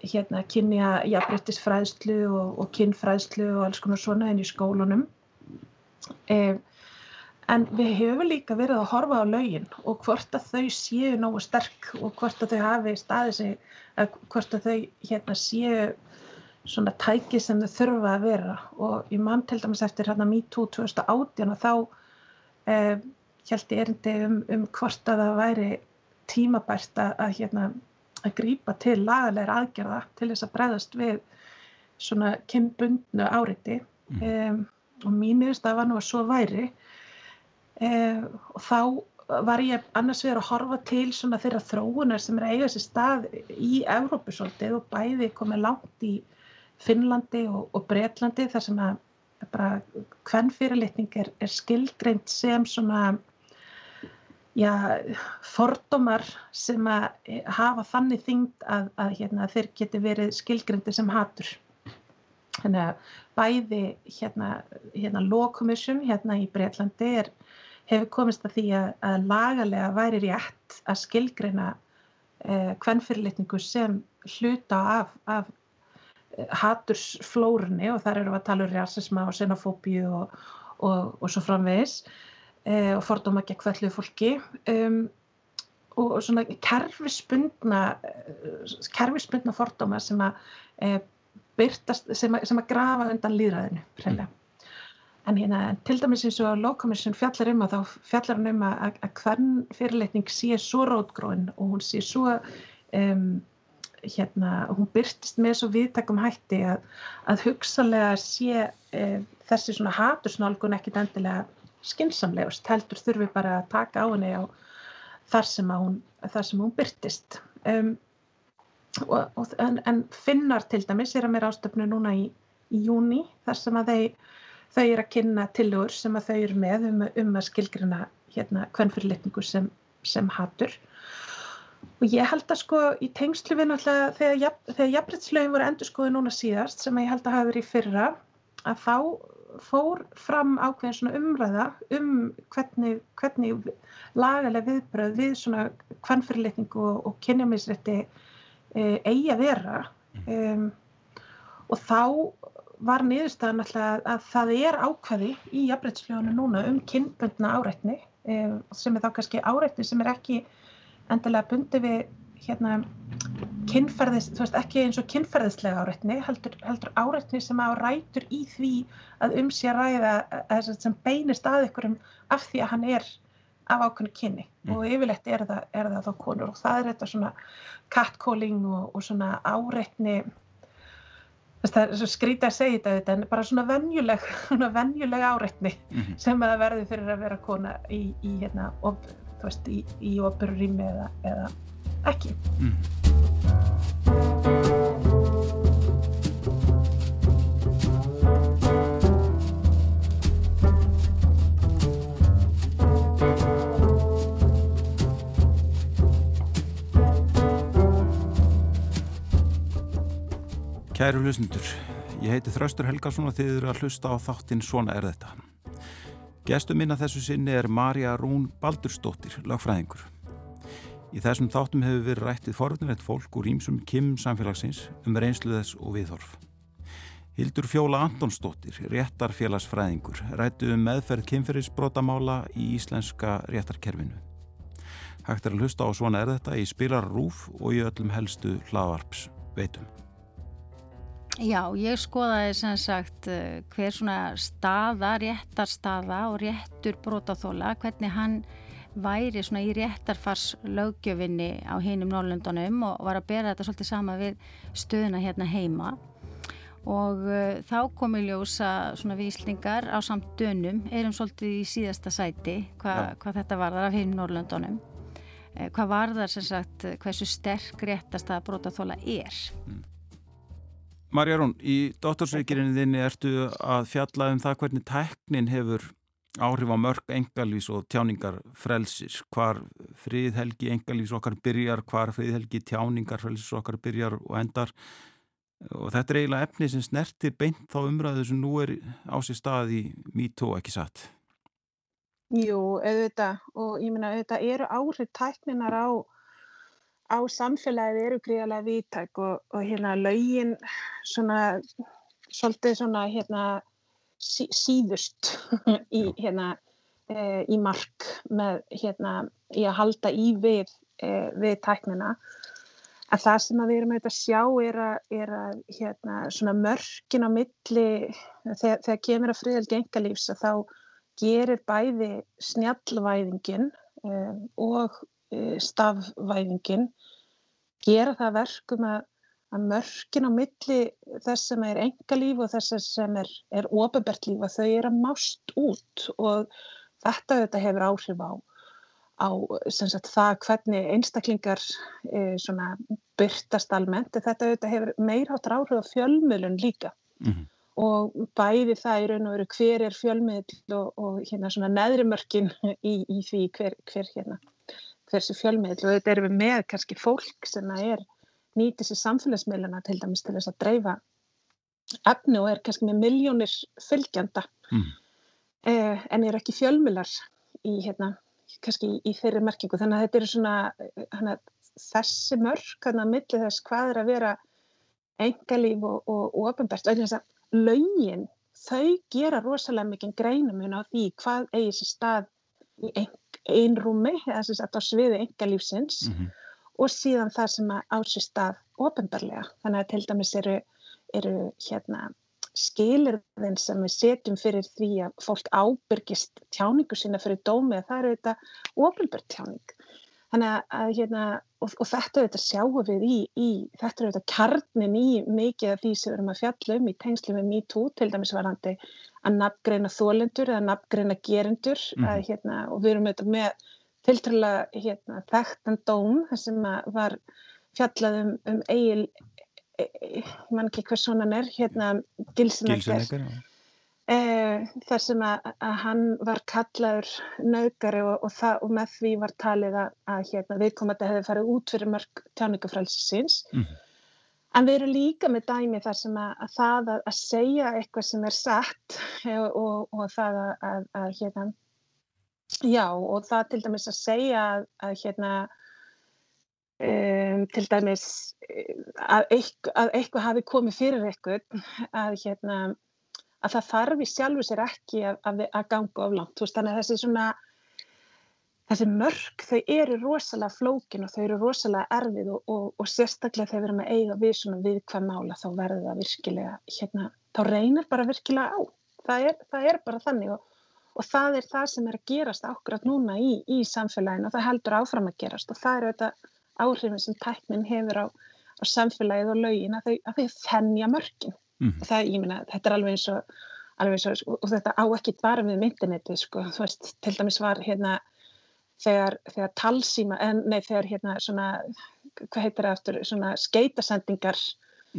hérna, kynja jafnbryttisfræslu og, og kynfræslu og alls konar svona inn í skólunum. Eh, en við hefum líka verið að horfa á laugin og hvort að þau séu nógu sterk og hvort að þau hafi staðið sig hvort að þau hérna, séu svona tæki sem þau þurfa að vera. Og ég mann til dæmis eftir hérna MeToo 2018 og þá eh, held ég erindi um, um hvort að það væri tímabært að, að, hérna, að grípa til lagalega aðgerða til þess að bregðast við svona kynbundnu áriti. Mm. um, og mín viðstaf var nú að svo væri um, og þá var ég annars vegar að horfa til svona þeirra þróunar sem er að eiga sér stað í Evrópu svolítið og bæði komið langt í Finnlandi og, og Breitlandi þar sem að bara hvern fyrirlitning er, er skildreint sem svona já, fordómar sem að hafa þannig þyngd að, að hérna, þeir geti verið skilgreinti sem hatur. Þannig að bæði hérna, hérna Law Commission hérna í Breitlandi er, hefur komist að því að, að lagalega væri rétt að skilgreina eh, hvern fyrirlitningu sem hluta af, af hatursflórunni og þar eru að tala um rasisma og xenofóbíu og, og, og svo framvegis e, og fordóma gegn hverju fólki um, og, svona kerfispundna kerfispundna fordóma sem að e, byrtast, sem að, sem að grafa undan líðræðinu mm. En hérna til dæmis eins og Lókomissjón fjallar um að þá fjallar hann um að, að hvern fyrirleitning sé svo rótgróin og hún sé svo um hérna, hún byrtist með svo viðtakum hætti að, að hugsalega sé e, þessi svona hatursnálgun ekkit endilega skinsamlegust, heldur þurfi bara að taka á henni á þar sem, hún, þar sem hún byrtist um, og, og, en, en finnar til dæmis er að mér ástöfnu núna í, í júni þar sem að þau, þau eru að kynna tilur sem að þau eru með um, um að skilgrina hérna hvern fyrirlitningu sem, sem hatur. Og ég held að sko í tengslu við náttúrulega þegar, þegar jafnbrytslögin voru endur skoðið núna síðast sem ég held að hafa verið í fyrra að þá fór fram ákveðin svona umræða um hvernig, hvernig lagalega viðbröð við svona hvernfyrirlitningu og, og kynjamisrætti e, eigi að vera. Um, og þá var niðurstaðan alltaf að það er ákveði í jafnbrytslöginu núna um kynbundna áreitni e, sem er þá kannski áreitni sem er ekki endilega bundi við hérna kynferðist, þú veist ekki eins og kynferðislega áreitni, heldur, heldur áreitni sem á rætur í því að um sér ræða að, sem beinist að ykkurum af því að hann er af ákveðinu kynni mm. og yfirleitt er það, er það þá konur og það er þetta svona catcalling og, og svona áreitni það er svo skrítið að segja þetta en bara svona venjuleg, svona venjuleg áreitni mm -hmm. sem að verði fyrir að vera kona í, í hérna og þú veist, í, í operurými eða, eða ekki. Mm. Kæru hlustundur, ég heiti Þraustur Helgarsson og þið eru að hlusta á þáttinn Svona er þetta. Gestur minna þessu sinni er Marja Rún Baldurstóttir, lagfræðingur. Í þessum þáttum hefur verið rættið forðunveit fólk úr ímsum kim samfélagsins um reynsluðess og viðhorf. Hildur Fjóla Antonsdóttir, réttarfélagsfræðingur, rættu um meðferð kynferðisbrótamála í íslenska réttarkerfinu. Hægt er að hlusta á svona er þetta í spilarrúf og í öllum helstu hlaðvarps veitum. Já, ég skoðaði sem sagt eh, hver svona staða, réttarstaða og réttur brotaþóla, hvernig hann væri svona í réttarfars lögjöfinni á hinum Norrlundunum og var að bera þetta svolítið sama við stöðuna hérna heima og uh, þá komi ljósa svona víslingar á samt dönum, erum svolítið í síðasta sæti hva, hvað þetta varðar af hinum Norrlundunum. Eh, hvað varðar sem sagt hversu sterk réttarstaða brotaþóla er? Mm. Marja Rún, í dóttorsreikirinni þinni ertu að fjalla um það hvernig tæknin hefur áhrif á mörg engalvís og tjáningar frelsis, hvar friðhelgi engalvís okkar byrjar, hvar friðhelgi tjáningar frelsis okkar byrjar og endar. Og þetta er eiginlega efni sem snertir beint þá umræðu sem nú er á sér stað í MeToo ekki satt. Jú, auðvitað. Og ég minna auðvitað eru áhrif tækninar á á samfélagið eru gríðarlega vítæk og, og hérna laugin svona svolítið svona hérna sí, síðust í hérna e, í mark með hérna í að halda í við e, við tæknina. En það sem við erum auðvitað að sjá er að, er að hérna svona mörkin á milli þegar, þegar kemur að friðaldi engalífs að þá gerir bæði snjallvæðingin um, og Eh, stafvæðingin gera það verkum að, að mörkin á milli þess sem er engalíf og þess sem er, er ofabert líf að þau eru að mást út og þetta auðvitað hefur áhrif á, á sagt, það hvernig einstaklingar e, byrtast almennt þetta auðvitað hefur meirháttur áhrif á fjölmjölun líka mm -hmm. og bæði það í raun og veru hver er fjölmiðl og, og hérna, neðri mörkin í, í því hver, hver hérna þessi fjölmiðl og þetta erum við með kannski fólk sem er nýtið sér samfélagsmiðluna til dæmis til þess að dreifa efni og er kannski með miljónir fylgjanda mm. eh, en er ekki fjölmiðlar í hérna, kannski í, þeirri merkingu þannig að þetta eru svona hana, þessi mörk, þannig að milli þess hvað er að vera engalíf og, og, og að laugin, þau gera rosalega mikið greinum á því hvað eigi sér stað í ein, einrúmi eða sem sagt á sviði engalífsins mm -hmm. og síðan það sem á sér stað ofinbarlega. Þannig að til dæmis eru, eru hérna, skilirðin sem við setjum fyrir því að fólk ábyrgist tjáningu sína fyrir dómi að það eru þetta ofinbært tjáning. Þannig að, að hérna, og, og þetta auðvitað sjáum við í, í þetta er auðvitað kjarnin í mikið af því sem við erum að fjalla um í tengslu með MeToo, til dæmis varandi að nafngreina þólendur eða nafngreina gerendur mm. að, hérna, og við erum auðvitað með tiltrúlega hérna, þekktan dóm sem var fjallað um, um eigil, e, e, mann ekki hvers svona er, hérna Gilsenegger Eh, þar sem að, að hann var kallaður naugari og, og, það, og með því var talið að, að hérna, viðkomandi hefði farið út fyrir mörg tjáningafrælsins. Mm -hmm. En við erum líka með dæmi þar sem að, að það að segja eitthvað sem er satt eh, og, og það að hérna, já og það til dæmis að segja að hérna um, til dæmis eh, að eitthvað, eitthvað hafi komið fyrir eitthvað að hérna að það þarf í sjálfu sér ekki að, að, að ganga of langt. Þannig að þessi, svona, þessi mörg þau eru rosalega flókin og þau eru rosalega erfið og, og, og sérstaklega þegar við erum að eiga við svona viðkvæm mála þá verður það virkilega, hérna, þá reynir bara virkilega á. Það er, það er bara þannig og, og það er það sem er að gerast ákveðat núna í, í samfélaginu og það heldur áfram að gerast og það eru þetta áhrifin sem tæknin hefur á, á samfélagið og laugin að þau, að þau fennja mörgin. Mm. Það, ég minna, þetta er alveg eins og, alveg eins og, og þetta á ekki bara við myndineti, sko, þú veist, til dæmis var hérna, þegar, þegar talsíma, en nei, þegar hérna svona, hvað heitir það aftur, svona skeitasendingar,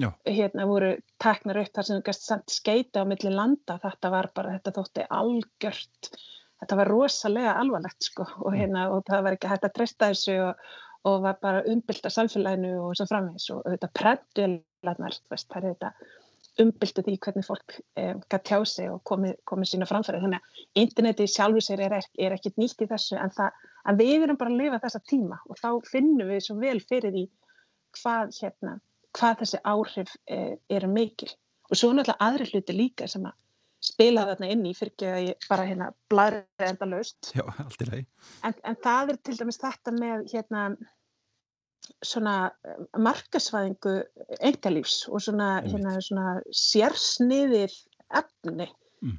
Já. hérna voru teknar upp þar sem þú gæst sendt skeita á milli landa, þetta var bara, þetta þótti algjört, þetta var rosalega alvarlegt, sko, og mm. hérna, og það var ekki hægt að treysta þessu og, og var bara umbylt af samfélaginu og svo framvegs og þetta veist, það er þetta umbyltu því hvernig fólk eh, gæti tjá sig og komið komi sína framfærið. Þannig að interneti sjálfur sér er, er ekkit nýtt í þessu en, það, en við erum bara að lifa þessa tíma og þá finnum við svo vel fyrir því hvað, hérna, hvað þessi áhrif eh, eru mikil. Og svo náttúrulega aðri hluti líka sem að spila þarna inn í fyrir ekki að ég bara hérna blæðið enda löst. Já, allt í lagi. En, en það er til dæmis þetta með hérna svona markasvæðingu engalífs og svona, hérna, svona sérsniðir efni. Mm.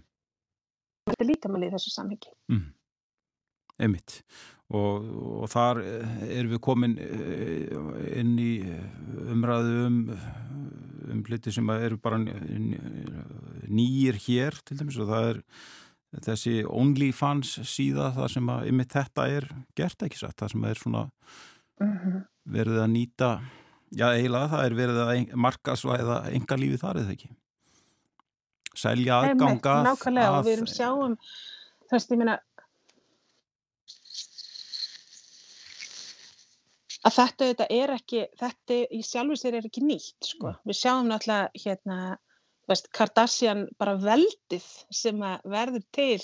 Þetta líka með þessu samhengi. Mm. Einmitt. Og, og þar erum við komin inn í umræðu um, um hluti sem eru bara nýjir hér til dæmis og það er þessi OnlyFans síða það sem að yfir þetta er gert ekki satt, það sem er svona -hmm. verið að nýta já eiginlega það er verið að markasvæða enga lífi þar eða ekki selja aðganga Nákvæmlega að, og við erum sjáum þú veist ég minna að þetta, þetta er ekki þetta í sjálfu sér er ekki nýtt sko. Við sjáum náttúrulega hérna veist, Kardashian bara veldið sem verður til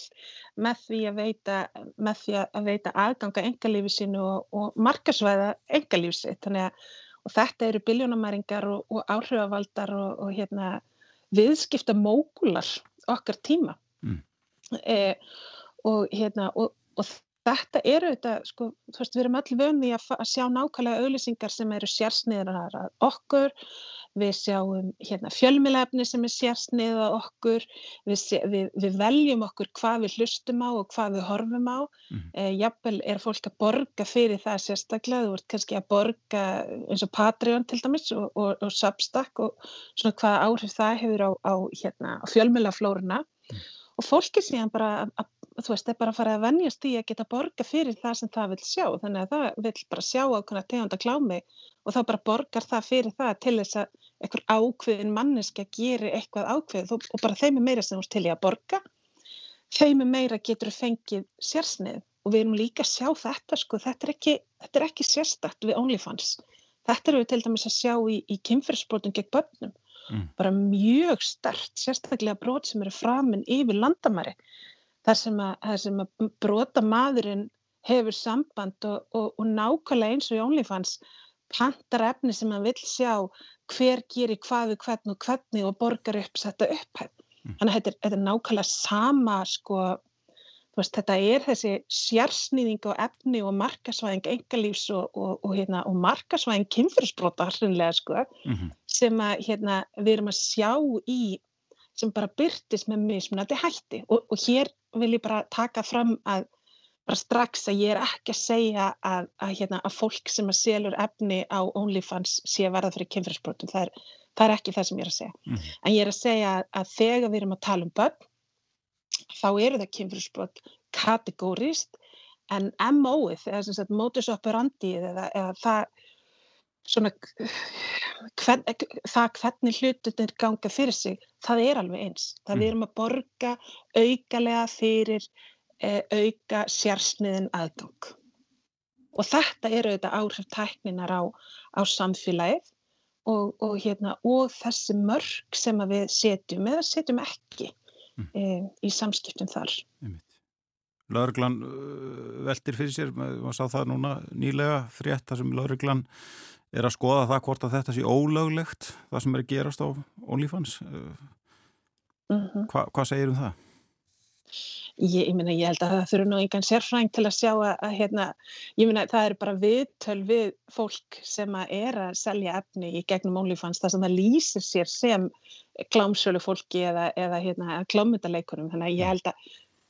með því að veita, með því að veita aðganga engalífi sínu og, og markasvæða engalífi sitt. Þannig að þetta eru biljónamæringar og, og áhrifavaldar og, og hérna, viðskipta mókular okkar tíma. Mm. Eh, og hérna, og þetta eru þetta, sko, þú veist, við erum allir vöndi að, að sjá nákvæmlega auðlýsingar sem eru sérsniðar að okkur við sjáum hérna, fjölmilefni sem er sérsniða okkur, við, við, við veljum okkur hvað við hlustum á og hvað við horfum á. Mm. Eh, jafnvel er fólk að borga fyrir það sérstaklega, þú ert kannski að borga eins og Patreon til dæmis og, og, og Substack og svona hvað áhrif það hefur á, á, hérna, á fjölmilaflórunna. Mm. Og fólki síðan bara að þú veist, það er bara að fara að vennjast í að geta borga fyrir það sem það vil sjá. Þannig að það vil bara sjá ákveðna tegunda klámi og þá bara borgar það fyrir það til þess að einhver ákveðin manneski að gera eitthvað ákveð og bara þeim er meira sem þú til í að borga. Þeim er meira getur fengið sérsnið. Og við erum líka að sjá þetta sko, þetta er ekki, þetta er ekki sérstakt við OnlyFans. Þetta eru við til dæmis að sjá í, í kynferðsbrotum gegn börnum. Mm. bara mjög stert, sérstaklega brot sem eru framinn yfir landamæri þar sem að, sem að brota maðurinn hefur samband og, og, og nákvæmlega eins og í OnlyFans pantar efni sem hann vil sjá hver gerir hvað við hvern og hvernig og borgar upp þetta upphæð. Mm. Þannig að þetta er, þetta er nákvæmlega sama sko, veist, þetta er þessi sjarsnýðing og efni og markasvæðing engalífs og, og hérna, markasvæðing kynfyrsbrota sko, mm -hmm. sem að, hérna, við erum að sjá í sem bara byrtist með mismunandi hætti og, og hér vil ég bara taka fram að bara strax að ég er ekki að segja að, að, hérna, að fólk sem að selur efni á OnlyFans sé að verða fyrir kynfyrirsbrotum, það, það er ekki það sem ég er að segja. Mm. En ég er að segja að, að þegar við erum að tala um börn, þá eru það kynfyrirsbrot kategórist en MO-ið, eða sem sagt modus operandi eða, eða það svona hvern, það hvernig hlutunir ganga fyrir sig, það er alveg eins. Það mm. við erum að borga augalega fyrir e, auka sérsniðin aðgang. Og þetta eru þetta áhrif tækninar á, á samfélagið og, og, hérna, og þessi mörg sem við setjum eða setjum ekki mm. e, í samskiptum þar. Lauruglan veldir fyrir sér, maður sá það núna nýlega frétt þar sem lauruglan er að skoða það hvort að þetta sé ólöglegt það sem er að gerast á OnlyFans mm -hmm. Hva, hvað segir um það? Ég, ég, myna, ég held að það þurfa nú engan sérfræng til að sjá að, að hérna, myna það er bara viðtöl við fólk sem að er að selja efni í gegnum OnlyFans þar sem það lýsir sér sem klámsölu fólki eða, eða hérna, klámyndaleikunum þannig að ég held að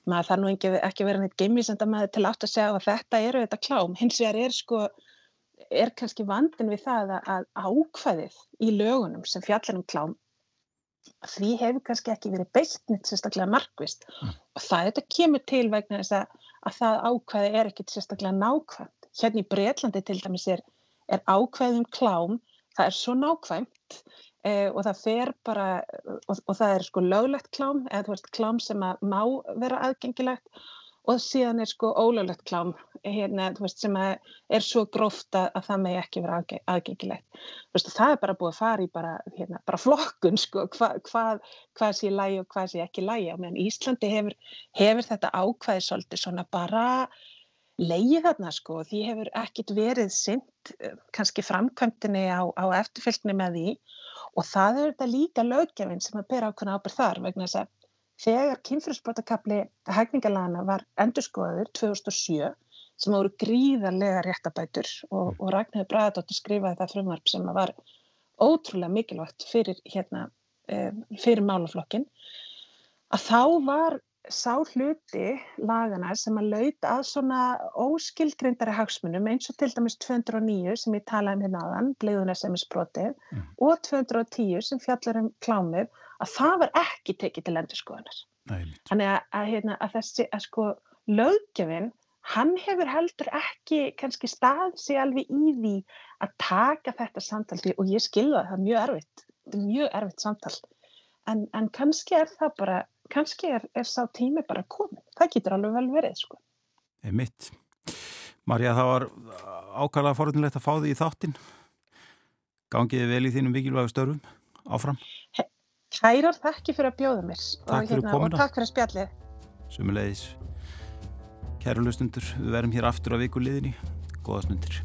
maður þarf nú ekki, ekki verið neitt geimisenda maður til átt að segja að þetta eru þetta klám hins vegar er sko er kannski vandin við það að ákvæðið í lögunum sem fjallar um klám því hefur kannski ekki verið beittnitt sérstaklega markvist mm. og það þetta kemur til vegna þess að, að það ákvæði er ekkit sérstaklega nákvæmt. Hérna í Breitlandi til dæmis er, er ákvæðum klám, það er svo nákvæmt eh, og það fer bara og, og það er sko löglegt klám eða þú veist klám sem má vera aðgengilegt og síðan er sko ólöglegt klám hérna, veist, sem er svo gróft að það megi ekki vera aðgengilegt. Veist, það er bara búið að fara í bara, hérna, bara flokkun sko, hva, hvað, hvað sé lægi og hvað sé ekki lægi. Meðan Íslandi hefur, hefur þetta ákvæði svolítið svona bara leiði þarna sko því hefur ekkit verið synd eh, kannski framkvæmtinni á, á eftirfylgni með því og það er þetta líka löggefinn sem að bera ákvæmna ábyrð þar vegna þess að þegar kynfyrirsbrotakabli hægningalana var endurskoður 2007 sem voru gríðarlega réttabætur og, og Ragnhildur Bræðadóttir skrifaði það frumvarp sem var ótrúlega mikilvægt fyrir, hérna, fyrir málaflokkin að þá var sá hluti lagana sem að lauta að svona óskildgrindari hagsmunum eins og til dæmis 209 sem ég talaði um hérna aðan, bleiðunarsefnisbrotið mm. og 210 sem fjallar um klámið, að það var ekki tekið til endurskoðunar. Þannig að, að, hérna, að þessi, að sko löggefinn, hann hefur heldur ekki kannski stað sig alveg í því að taka þetta samtaldi og ég skilða það, mjög erfitt, þetta er mjög erfitt samtal, en, en kannski er það bara kannski er, er sá tími bara komin. Það getur alveg vel verið, sko. Eða mitt. Marja, það var ákvæmlega forunilegt að fá því í þáttinn. Gangiði vel í þínum mikilvægu störfum áfram. He, kærar þakki fyrir að bjóða mér. Takk og, fyrir hérna, komina. Og takk fyrir spjallið. Sumulegis. Kæru lustundur, við verum hér aftur á vikuliðinni. Góða stundir.